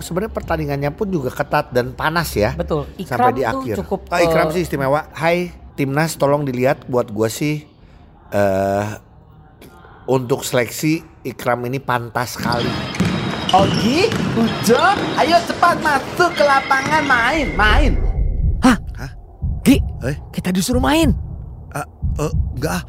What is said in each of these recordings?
sebenarnya pertandingannya pun juga ketat dan panas ya. Betul. sampai Ikram di tuh akhir. cukup, Ah, Ikram eh, sih istimewa. Hai timnas, tolong dilihat buat gua sih eh untuk seleksi Ikram ini pantas sekali. Ogi, Ujo, ayo cepat masuk ke lapangan main, main. Gi, Eh? kita disuruh main. Ah, eh, enggak ah.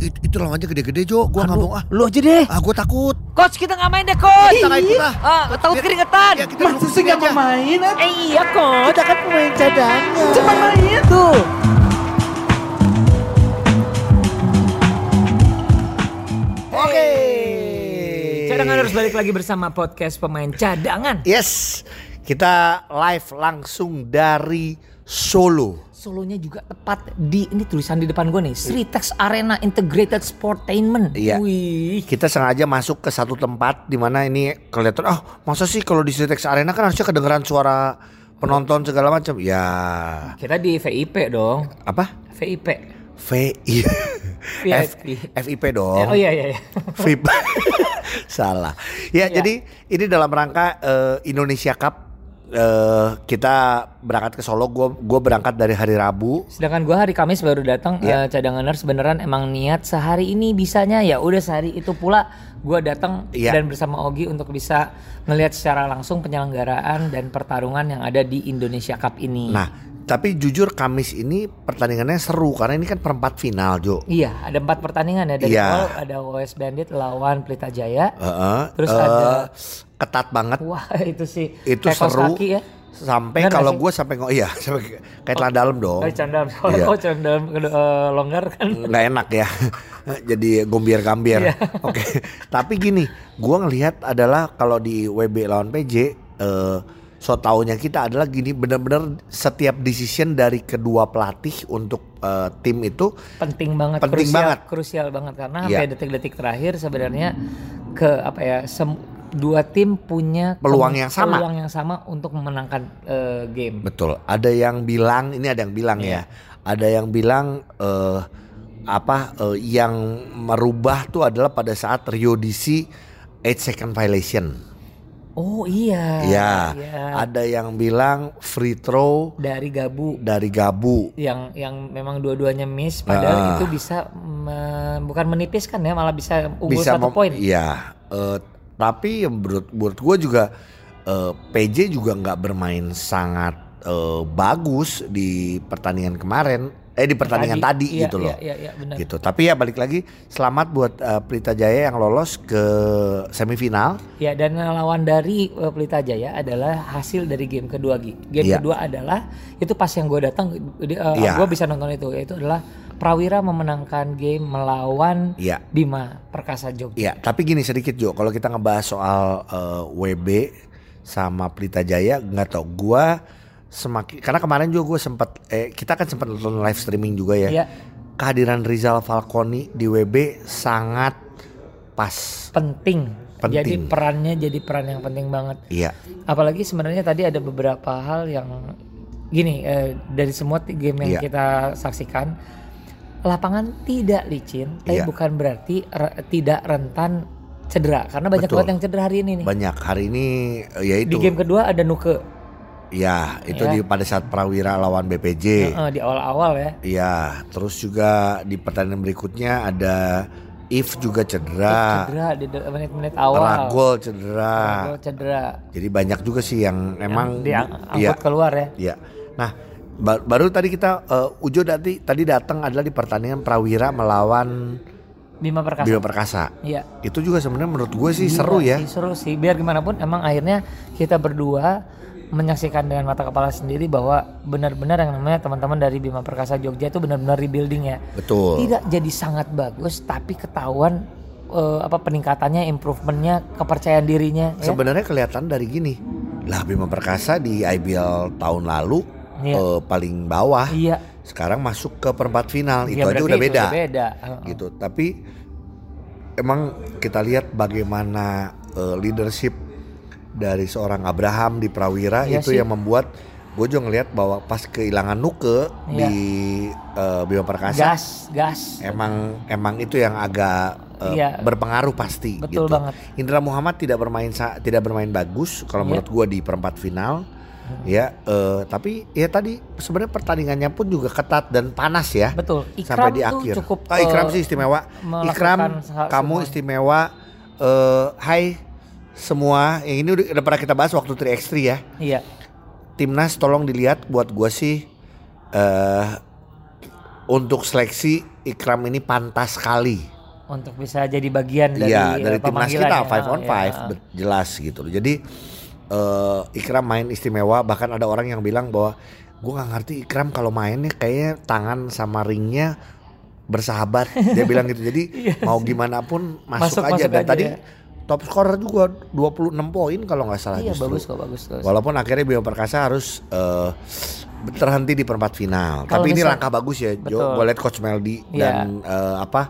It- itu lawannya gede-gede Jo, gua nggak mau ah. Lu aja deh. Ah, gua takut. Coach kita nggak main deh coach. Kita nggak ikut ah. Ah, takut Biar- keringetan. Ya, kita Masa duduk sih nggak aja. mau main? eh? Iya coach. Kita kan pemain cadangan. Cepat main. Tuh. Oke. Cadangan harus balik lagi bersama podcast pemain cadangan. Yes, kita live langsung dari Solo. Solonya juga tepat di ini tulisan di depan gue nih, Sritex Arena Integrated Sportainment. Iya. Wih. Kita sengaja masuk ke satu tempat di mana ini kelihatan, oh masa sih kalau di Citex Arena kan harusnya kedengeran suara penonton segala macam. Ya, Kita di VIP dong. apa? VIP. VI F, VIP. FIP dong. oh iya iya iya. VIP. Salah. Ya, Ya. jadi ini dalam rangka eh, Indonesia Cup eh, kita berangkat ke Solo. Gue gue berangkat dari hari Rabu. Sedangkan gue hari Kamis baru datang Iya. eh, cadanganers beneran emang niat sehari ini bisanya ya udah sehari itu pula gue datang Iya. dan bersama Ogi untuk bisa ngelihat secara langsung penyelenggaraan dan pertarungan yang ada di Indonesia Cup ini. Nah, tapi jujur Kamis ini pertandingannya seru karena ini kan perempat final, Jo. Iya, ada empat pertandingan ya dari Iya. awal ada OS Bandit lawan Pelita Jaya. Heeh. Terus Eh, ada- ketat banget. Wah itu sih Itu kayak seru. kaki ya. Sampai kalau gue sampai ngo iya sampai kayak celana dalam dong. Oh, candam. Soalnya Iya. eh, longgar kan. nggak enak ya jadi gombier-gambir Iya. oke tapi gini gua ngelihat adalah kalau di WB lawan PJ eh so taunya kita adalah gini benar-benar setiap decision dari kedua pelatih untuk eh, tim itu penting banget Penting krusial, banget. krusial banget karena sampai detik-detik terakhir sebenarnya ke apa ya sem- dua tim punya Peluang yang sama. peluang yang sama untuk memenangkan eh, game betul ada yang bilang ini ada yang bilang Iya. ya ada yang bilang eh apa eh, yang merubah tuh adalah pada saat Rio DC 8 second violation oh iya. Ya iya. ada yang bilang free throw dari Gabu. dari Gabu. Yang yang memang dua-duanya miss padahal Ah. itu bisa me- bukan menipiskan ya malah bisa unggul bisa satu poin. Iya, eh, tapi yang menurut menurut gue juga eh, PJ juga nggak bermain sangat eh, bagus di pertandingan kemarin, eh di pertandingan tadi, Iya, gitu loh. iya, iya, iya, benar. Gitu. Tapi ya balik lagi selamat buat eh, Pelita Jaya yang lolos ke semifinal. Ya dan lawan dari uh, Pelita Jaya adalah hasil dari game kedua Gi. Game Iya. kedua adalah itu pas yang gue datang, Iya. gue bisa nonton itu. Itu adalah Prawira memenangkan game melawan Iya. Bima Perkasa Jogja. Iya, tapi gini sedikit Jo, kalau kita ngebahas soal eh, WB sama Pelita Jaya, nggak tau gua semakin karena kemarin juga gue sempat eh kita kan sempat nonton live streaming juga ya. Iya. Kehadiran Rizal Falconi di WB sangat pas. Penting. Penting. Jadi perannya jadi peran yang penting banget. Iya, Apalagi sebenarnya tadi ada beberapa hal yang gini eh, dari semua game yang Iya. kita saksikan lapangan tidak licin, tapi Iya. bukan berarti re- tidak rentan cedera karena banyak Betul. banget yang cedera hari ini nih. banyak hari ini ya Di itu. game kedua ada Nuke Ya, itu Ya. di pada saat Prawira lawan BPJ. eh, di awal-awal ya. Iya, terus juga di pertandingan berikutnya ada If juga cedera, Cedera di menit-menit awal. Ragol cedera. Ragol cedera. Jadi banyak juga sih yang emang diangkut iya, keluar ya. iya. Nah, ba- baru tadi kita eh, Ujo tadi tadi datang adalah di pertandingan Prawira melawan Bima Perkasa. Bima Perkasa. Iya. Itu juga sebenarnya menurut gue sih Gila seru ya. seru sih. Biar gimana pun emang akhirnya kita berdua menyaksikan dengan mata kepala sendiri bahwa benar-benar yang namanya teman-teman dari Bima Perkasa Jogja itu benar-benar rebuilding ya. Betul. Tidak jadi sangat bagus tapi ketahuan eh, apa peningkatannya, improvementnya, kepercayaan dirinya ya. Sebenarnya kelihatan dari gini. Lah Bima Perkasa di IBL tahun lalu Iya. eh, paling bawah. Iya. Sekarang masuk ke perempat final. Ya, itu aja udah itu beda. udah beda. Gitu. Tapi emang kita lihat bagaimana eh, leadership dari seorang Abraham di Prawira Iya itu sih. yang membuat gue juga ngelihat bahwa pas kehilangan Nuke Iya. di eh, Bima Perkasa Gas, gas. emang emang itu yang agak eh, Iya. berpengaruh pasti Betul gitu. banget. Indra Muhammad tidak bermain tidak bermain bagus kalau Iya. menurut gua di perempat final. Ya, eh, tapi ya tadi sebenarnya pertandingannya pun juga ketat dan panas ya. Betul. sampai Ikram di tuh akhir. cukup, Ah, Ikram sih istimewa. Ikram, kamu istimewa. Eh, hai semua. Yang ini udah, udah pernah kita bahas waktu 3x3 ya. Iya. Timnas tolong dilihat buat gua sih eh untuk seleksi Ikram ini pantas sekali. Untuk bisa jadi bagian dari Iya, eh, dari timnas pemanggilan kita ya. five on Iya. five bet- jelas gitu loh. Jadi eh Ikram main istimewa bahkan ada orang yang bilang bahwa gua nggak ngerti Ikram kalau mainnya kayaknya tangan sama ringnya bersahabat. Dia bilang gitu. Jadi mau gimana pun masuk, Masuk- aja masuk dan aja tadi ya. Top scorer juga 26 poin kalau nggak salah Iya justru. bagus kok bagus kok. Walaupun akhirnya Bima Perkasa harus eh, terhenti di perempat final. Kalau Tapi ini misal- langkah bagus ya, Jo. Betul. Gue lihat Coach Meldi Iya. dan eh, apa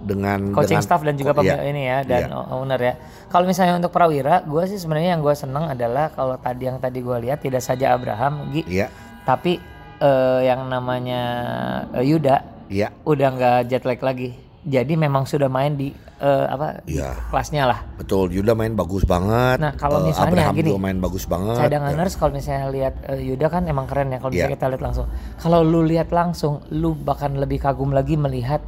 dengan coaching dengan- staff dan juga pemilik iya. ini ya dan Iya. owner ya. Kalau misalnya untuk Prawira, gue sih sebenarnya yang gue seneng adalah kalau tadi yang tadi gue lihat tidak saja Abraham, Gi, Iya, tapi eh, yang namanya eh, Yuda iya, udah nggak jet lag lagi. Jadi memang sudah main di eh, apa di Iya. kelasnya lah. betul. Yuda main bagus banget. Nah, kalau Eh, misalnya Abraham gini, main bagus banget. Cadanganers kalau misalnya lihat eh, Yuda kan emang keren ya kalau bisa Iya. kita lihat langsung. Kalau lu lihat langsung, lu bahkan lebih kagum lagi melihat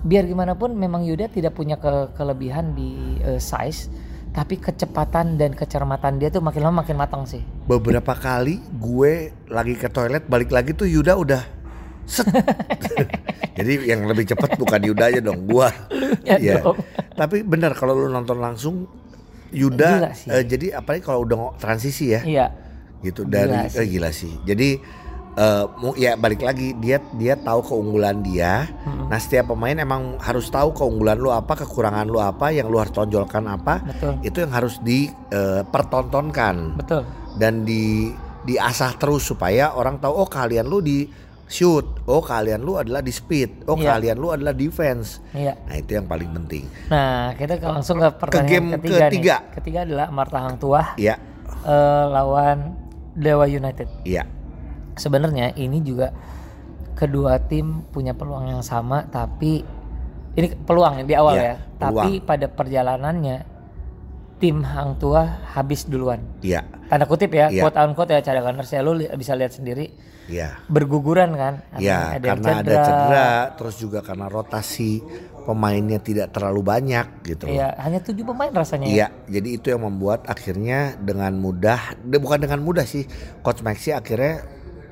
biar gimana pun memang Yuda tidak punya ke- kelebihan di eh, size, tapi kecepatan dan kecermatan dia tuh makin lama makin matang sih. Beberapa kali gue lagi ke toilet balik lagi tuh Yuda udah. Jadi yang lebih cepat bukan Yuda aja dong, gua. Ya Iya. dong. Tapi benar kalau lu nonton langsung Gila Yuda sih. eh, jadi apalagi kalau udah transisi ya. Iya. gitu Gila dari sih. eh, gila sih. Jadi eh, mu- ya balik lagi dia dia tahu keunggulan dia. Nah setiap pemain emang harus tahu keunggulan lu apa, kekurangan lu apa, yang lu harus tonjolkan apa. Betul. Itu yang harus dipertontonkan Betul. dan di diasah terus supaya orang tahu oh kalian lu di shoot, oh kalian lu adalah di speed, oh Iya. kalian lu adalah defense. Iya. Nah itu yang paling penting. Nah, kita ke- langsung ke pertandingan game ketiga, ketiga. nih. Ketiga adalah Marta Hang Tuah Iya, eh, lawan Dewa United. iya, sebenarnya ini juga kedua tim punya peluang yang sama tapi ini peluang di awal Iya, ya tapi pada perjalanannya tim Hang Tua habis duluan iya, tanda kutip ya Iya. quote unquote ya cadanganers ya lu li- bisa lihat sendiri iya. berguguran kan Ya, yang karena ada cedera, terus juga karena rotasi pemainnya tidak terlalu banyak gitu. loh. Iya, hanya tujuh pemain rasanya ya. Iya, jadi itu yang membuat akhirnya dengan mudah, de- bukan dengan mudah sih, Coach Maxi akhirnya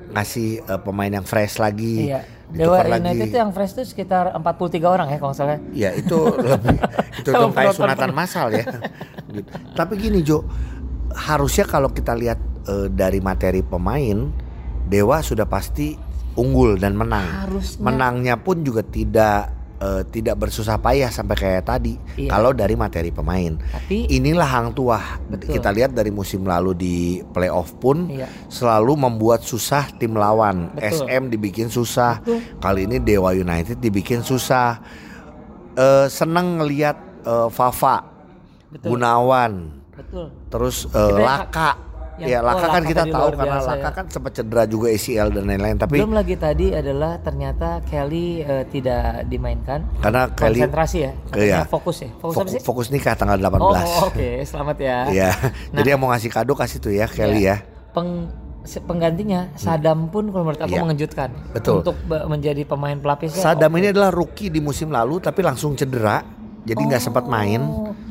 ngasih eh, pemain yang fresh lagi, Iya. Dewa United itu yang fresh itu sekitar 43 orang ya kalau salah. Ya itu lebih itu tuh kayak sunatan massal ya. Gitu. Tapi gini Jo, harusnya kalau kita lihat eh, dari materi pemain, Dewa sudah pasti unggul dan menang. Harusnya. Menangnya pun juga tidak eh, tidak bersusah payah sampai kayak tadi. Iya. Kalau dari materi pemain. Tapi Inilah hang tua. Betul. Kita lihat dari musim lalu di playoff pun Iya. selalu membuat susah tim lawan. Betul. SM dibikin susah. Betul. Kali ini Dewa United dibikin susah. Eh seneng ngelihat eh, Fafa, Betul. Gunawan, betul. terus Kita- Laka. yang- Ya oh, Laka kan Laka kita tahu karena biasa Laka ya. kan sempat cedera juga ACL dan lain-lain. Tapi Belum lagi tadi adalah ternyata Kelly eh, tidak dimainkan. karena Kelly Konsentrasi ya. Iya. fokus ya. Fokus fokus, sih? fokus nikah tanggal 18. Oh, oke, selamat ya. Iya. Nah. Jadi yang mau ngasih kado kasih tuh ya Kelly ya. Peng se- penggantinya Sadam pun kalau menurut aku Iya. mengejutkan Betul. untuk menjadi pemain pelapis Sadam ini adalah rookie di musim lalu tapi langsung cedera. Jadi nggak sempat main.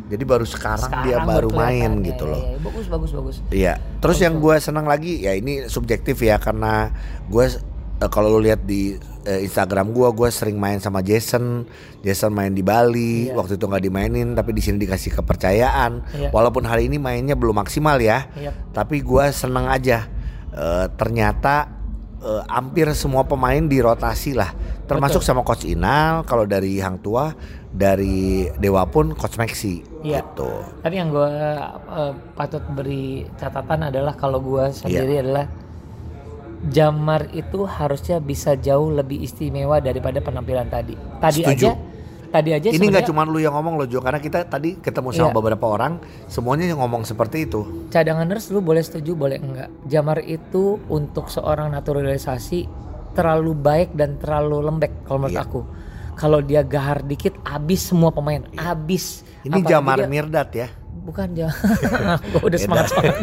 Jadi baru sekarang, dia baru main gitu loh. Ya, bagus bagus bagus. Iya. Terus yang gue senang lagi ya ini subjektif ya karena gue eh, kalau lu lihat di eh, Instagram gue, gue sering main sama Jason. Jason main di Bali, Iya. waktu itu nggak dimainin, tapi di sini dikasih kepercayaan. Iya. Walaupun hari ini mainnya belum maksimal ya, Iya. tapi gue seneng aja. Eh, ternyata eh, hampir semua pemain dirotasi lah, termasuk sama Coach Inal. Kalau dari Hang Tua, dari Dewa pun Coach Maxi. Iya. Gitu. Tapi yang gue patut beri catatan adalah kalau gue sendiri Iya. adalah Jamar itu harusnya bisa jauh lebih istimewa daripada penampilan tadi. Tadi Setuju. aja, tadi aja Ini nggak cuma lu yang ngomong loh Jo, karena kita tadi ketemu sama Iya. beberapa orang, semuanya yang ngomong seperti itu. cadanganers lu boleh setuju boleh enggak. Jamar itu untuk seorang naturalisasi terlalu baik dan terlalu lembek kalau menurut Iya. aku. kalau dia gahar dikit abis semua pemain, abis. Iya. Ini Apalagi Jamar dia- Mirdad ya. bukan Jamar. Gua udah semangat semangat.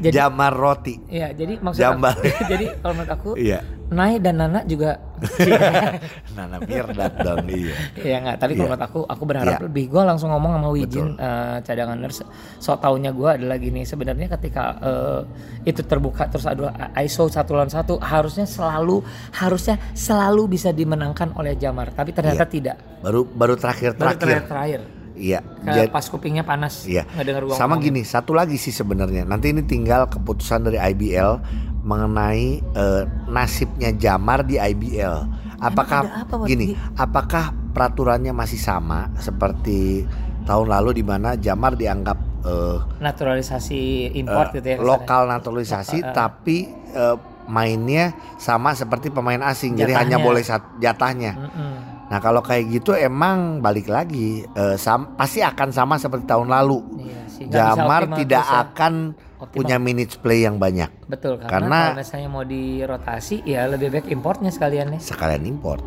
Jadi- Jamar Roti. Iya, jadi maksud Jambar. jadi kalau menurut aku Iya. Nai dan Nana juga Nana Mirdad dong iya. Iya nggak, tapi kalau Iya. menurut aku, aku berharap Iya. lebih. Gue langsung ngomong sama Wijin Betul. eh, cadangan nurse. So taunya gue adalah gini, sebenarnya ketika eh, itu terbuka terus ada ISO satu lawan satu, harusnya selalu harusnya selalu bisa dimenangkan oleh Jamar. Tapi ternyata Iya. tidak. Baru baru terakhir Baru terakhir. terakhir terakhir. Iya. Jad- pas kupingnya panas. Iya. Gua Sama ngomongin. gini, satu lagi sih sebenarnya. Nanti ini tinggal keputusan dari IBL mengenai eh, nasibnya Jamar di IBL. Apakah apa, gini? Apakah peraturannya masih sama seperti tahun lalu di mana Jamar dianggap eh, Naturalisasi import eh, gitu ya. lokal naturalisasi Lokal, eh. tapi eh, mainnya sama seperti pemain asing. Jadi hanya Jatahnya. boleh jatahnya. Mm-mm. Nah, kalau kayak gitu emang balik lagi eh, sam- pasti akan sama seperti tahun lalu. Iya sih, bisa Jamar tidak terus ya. akan Optimal. punya minutes play yang banyak. Betul karena, Karena- kalau misalnya mau dirotasi ya lebih baik importnya sekalian nih Sekalian import,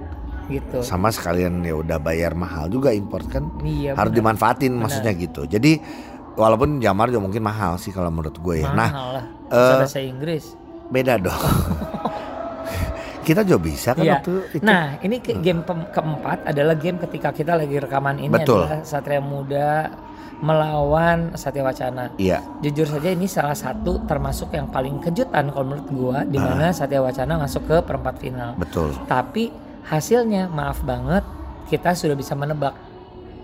gitu. sama sekalian ya udah bayar mahal juga import kan. Iya. Harus benar. dimanfaatin maksudnya gitu. Jadi walaupun Jamar juga mungkin mahal sih kalau menurut gue ya. Nah, Mahal lah. eh, Bisa bahasa Inggris. beda dong. Kita juga bisa kan Iya. waktu itu. Nah, ini ke game pem- keempat adalah game ketika kita lagi rekaman ini Betul. adalah Satria Muda melawan Satya Wacana. Iya. Jujur saja ini salah satu termasuk yang paling kejutan kalau menurut gua di Ah. mana Satya Wacana masuk ke perempat final. Betul. Tapi hasilnya maaf banget kita sudah bisa menebak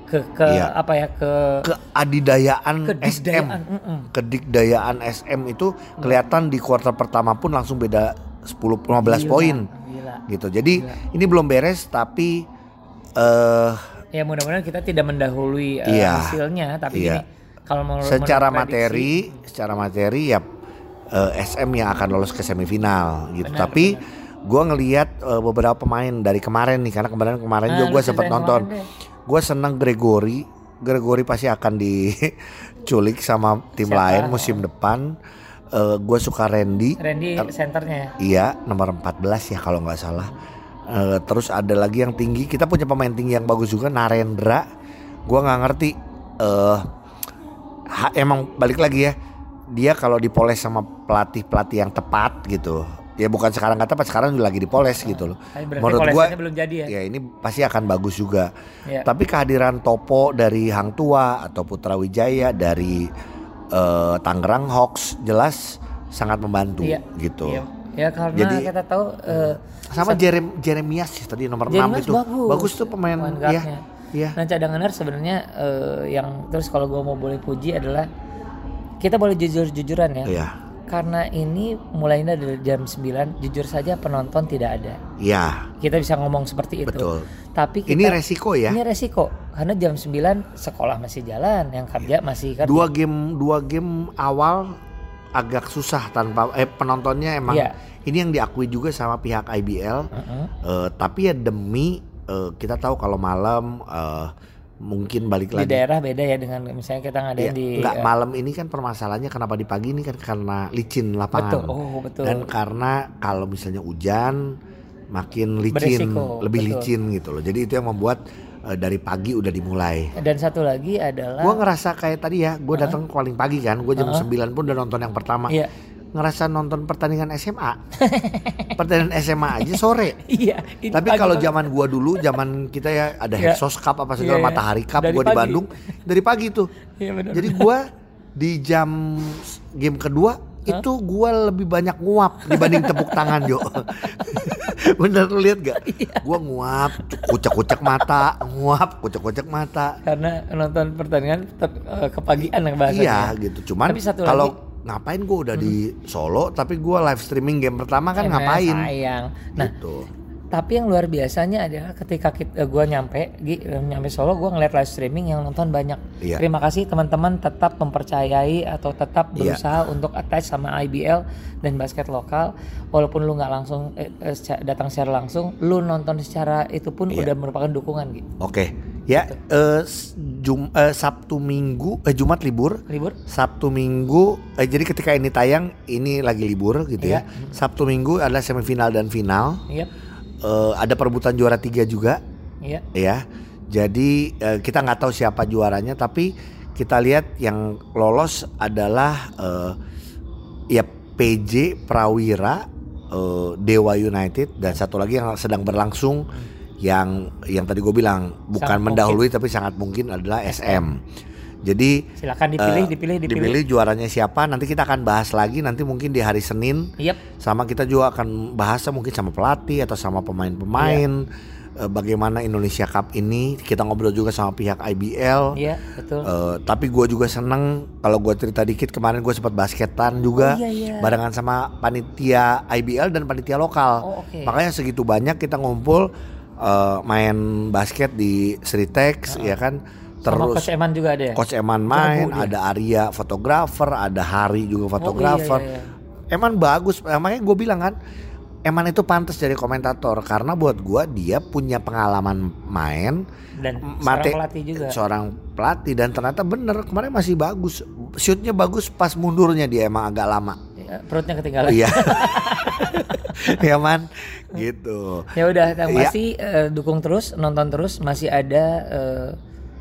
ke ke Iya. apa ya ke Keadidayaan SM. kedikdayaan. Mm-mm. Kedikdayaan SM itu kelihatan di kuartal pertama pun langsung beda 10 15 Gila, poin Gila. gitu. Jadi Gila. ini belum beres tapi eh Ya mudah-mudahan kita tidak mendahului Iya. hasilnya tapi Iya. gini kalau mau secara materi, secara materi ya eh, SM yang akan lolos ke semifinal gitu. Benar, Tapi gua ngelihat eh, beberapa pemain dari kemarin nih karena kemarin kemarin Ah, juga lu gue sempat nonton. Gue seneng Gregory. Gregory pasti akan diculik sama tim Siapa? lain musim depan. gue suka Randy. Randy senternya ya. Iya, nomor 14 ya kalau nggak salah. Eh, terus ada lagi yang tinggi. Kita punya pemain tinggi yang bagus juga, Narendra. Gua nggak ngerti. Eh, ha- emang balik lagi ya. Dia kalau dipoles sama pelatih pelatih yang tepat gitu. Ya bukan sekarang nggak tepat, sekarang lagi dipoles gitu loh. Menurut gua, polesannya belum jadi ya. ya ini pasti akan bagus juga. Ya. Tapi kehadiran Topo dari Hang Tua atau Putra Wijaya dari eh, Tangerang Hawks jelas sangat membantu Iya. gitu. Iya. Ya karena Jadi- kita tahu eh, Sama Jerem Jeremias ya, tadi nomor Jeremias 6 itu. bagus. tuh pemain ya. Iya. Nah cadangan sebenarnya eh, yang terus kalau gue mau boleh puji adalah kita boleh jujur-jujuran ya. Iya. Karena ini mulainya dari jam 9 jujur saja penonton tidak ada. Iya, Kita bisa ngomong seperti itu. betul. Tapi kita, Ini resiko ya. Ini resiko karena jam 9 sekolah masih jalan, yang kerja masih kan. Dua game dua game awal agak susah tanpa eh penontonnya emang Iya. ini yang diakui juga sama pihak IBL. Heeh. Eh, tapi ya demi eh, kita tahu kalau malam eh, mungkin balik Di lagi daerah beda ya dengan misalnya kita ngadain Iya, di nggak eh, malam ini kan permasalahannya kenapa di pagi ini kan karena licin lapangan. Betul. Oh, betul. Dan karena kalau misalnya hujan makin licin, Beresiko, lebih betul. licin gitu loh. Jadi itu yang membuat dari pagi udah dimulai. Dan satu lagi adalah Gua ngerasa kayak tadi ya, gue datang paling pagi kan, gue jam 9 pun udah nonton yang pertama. Iya. Ngerasa nonton pertandingan SMA. pertandingan SMA aja sore. Iya. Tapi kalau zaman gua dulu, zaman kita ya ada Iya. Hexos Cup apa segala Iya, iya. Matahari Cup, Dari gua di. Bandung dari pagi tuh. Iya benar. Jadi gua di jam game kedua itu gua lebih banyak nguap dibanding tepuk tangan Jo. Bener lu lihat gak? Iya. Gua nguap, kucek-kucek mata, nguap, kucek-kucek mata. karena nonton pertandingan tetap eh, kepagian yang bahasanya. Iya gitu. Cuman kalau ngapain gua udah di Solo tapi gua live streaming game pertama kan Emang ngapain? Sayang. Nah, Gitu. Tapi yang luar biasanya adalah ketika kita, gua nyampe, Gi, eh, nyampe Solo, gua ngeliat live streaming yang nonton banyak. Iya. Terima kasih teman-teman tetap mempercayai atau tetap Iya. berusaha untuk attach sama IBL dan basket lokal. Walaupun lu nggak langsung eh, eh, datang secara langsung, lu nonton secara itu pun Iya. udah merupakan dukungan gitu. Oke, ya eh, s- Jum, eh, Sabtu Minggu, eh, Jumat libur, Libur? Sabtu Minggu, eh, jadi ketika ini tayang ini lagi libur gitu ya. Iya. Sabtu Minggu adalah semifinal dan final. Iya. Eh, ada perebutan juara tiga juga Iya. ya. Jadi eh, kita nggak tahu siapa juaranya tapi kita lihat yang lolos adalah eh, ya PJ Prawira, eh, Dewa United dan satu lagi yang sedang berlangsung yang yang tadi gue bilang bukan Sangat mendahului tapi sangat mungkin adalah SM. Jadi Silakan dipilih, eh, dipilih, dipilih. dipilih juaranya siapa nanti kita akan bahas lagi nanti mungkin di hari Senin Yep. sama kita juga akan bahas mungkin sama pelatih atau sama pemain-pemain eh, bagaimana Indonesia Cup ini kita ngobrol juga sama pihak IBL Iya, betul. Eh, tapi gue juga seneng kalau gue cerita dikit kemarin gue sempat basketan juga Oh, iya, iya. barengan sama panitia IBL dan panitia lokal Oh, oke. makanya segitu banyak kita ngumpul eh, main basket di Sritex ya kan Sama terus Coach Eman juga ada ya? Coach Eman main, Jago ada Arya fotografer, ada Hari juga Oh, fotografer. iya, iya, Eman bagus, eh, makanya gue bilang kan, Eman itu pantas jadi komentator karena buat gue dia punya pengalaman main, Dan mate- seorang pelatih juga. seorang pelatih dan ternyata bener kemarin masih bagus, shootnya bagus pas mundurnya dia emang agak lama. Ya, perutnya ketinggalan. Iya, ya man, gitu. Ya udah, Iya. pasti eh, dukung terus, nonton terus, masih ada eh,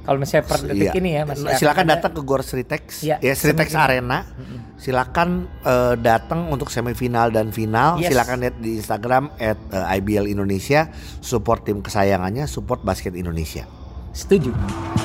kalau misalnya per detik Iya. ini ya masih silakan akan ada- datang ke Gor Sritex Iya, ya Sritex semifinal. Arena silakan eh, datang untuk semifinal dan final Yes. silakan lihat di Instagram at eh, IBL Indonesia support tim kesayangannya support basket Indonesia Setuju.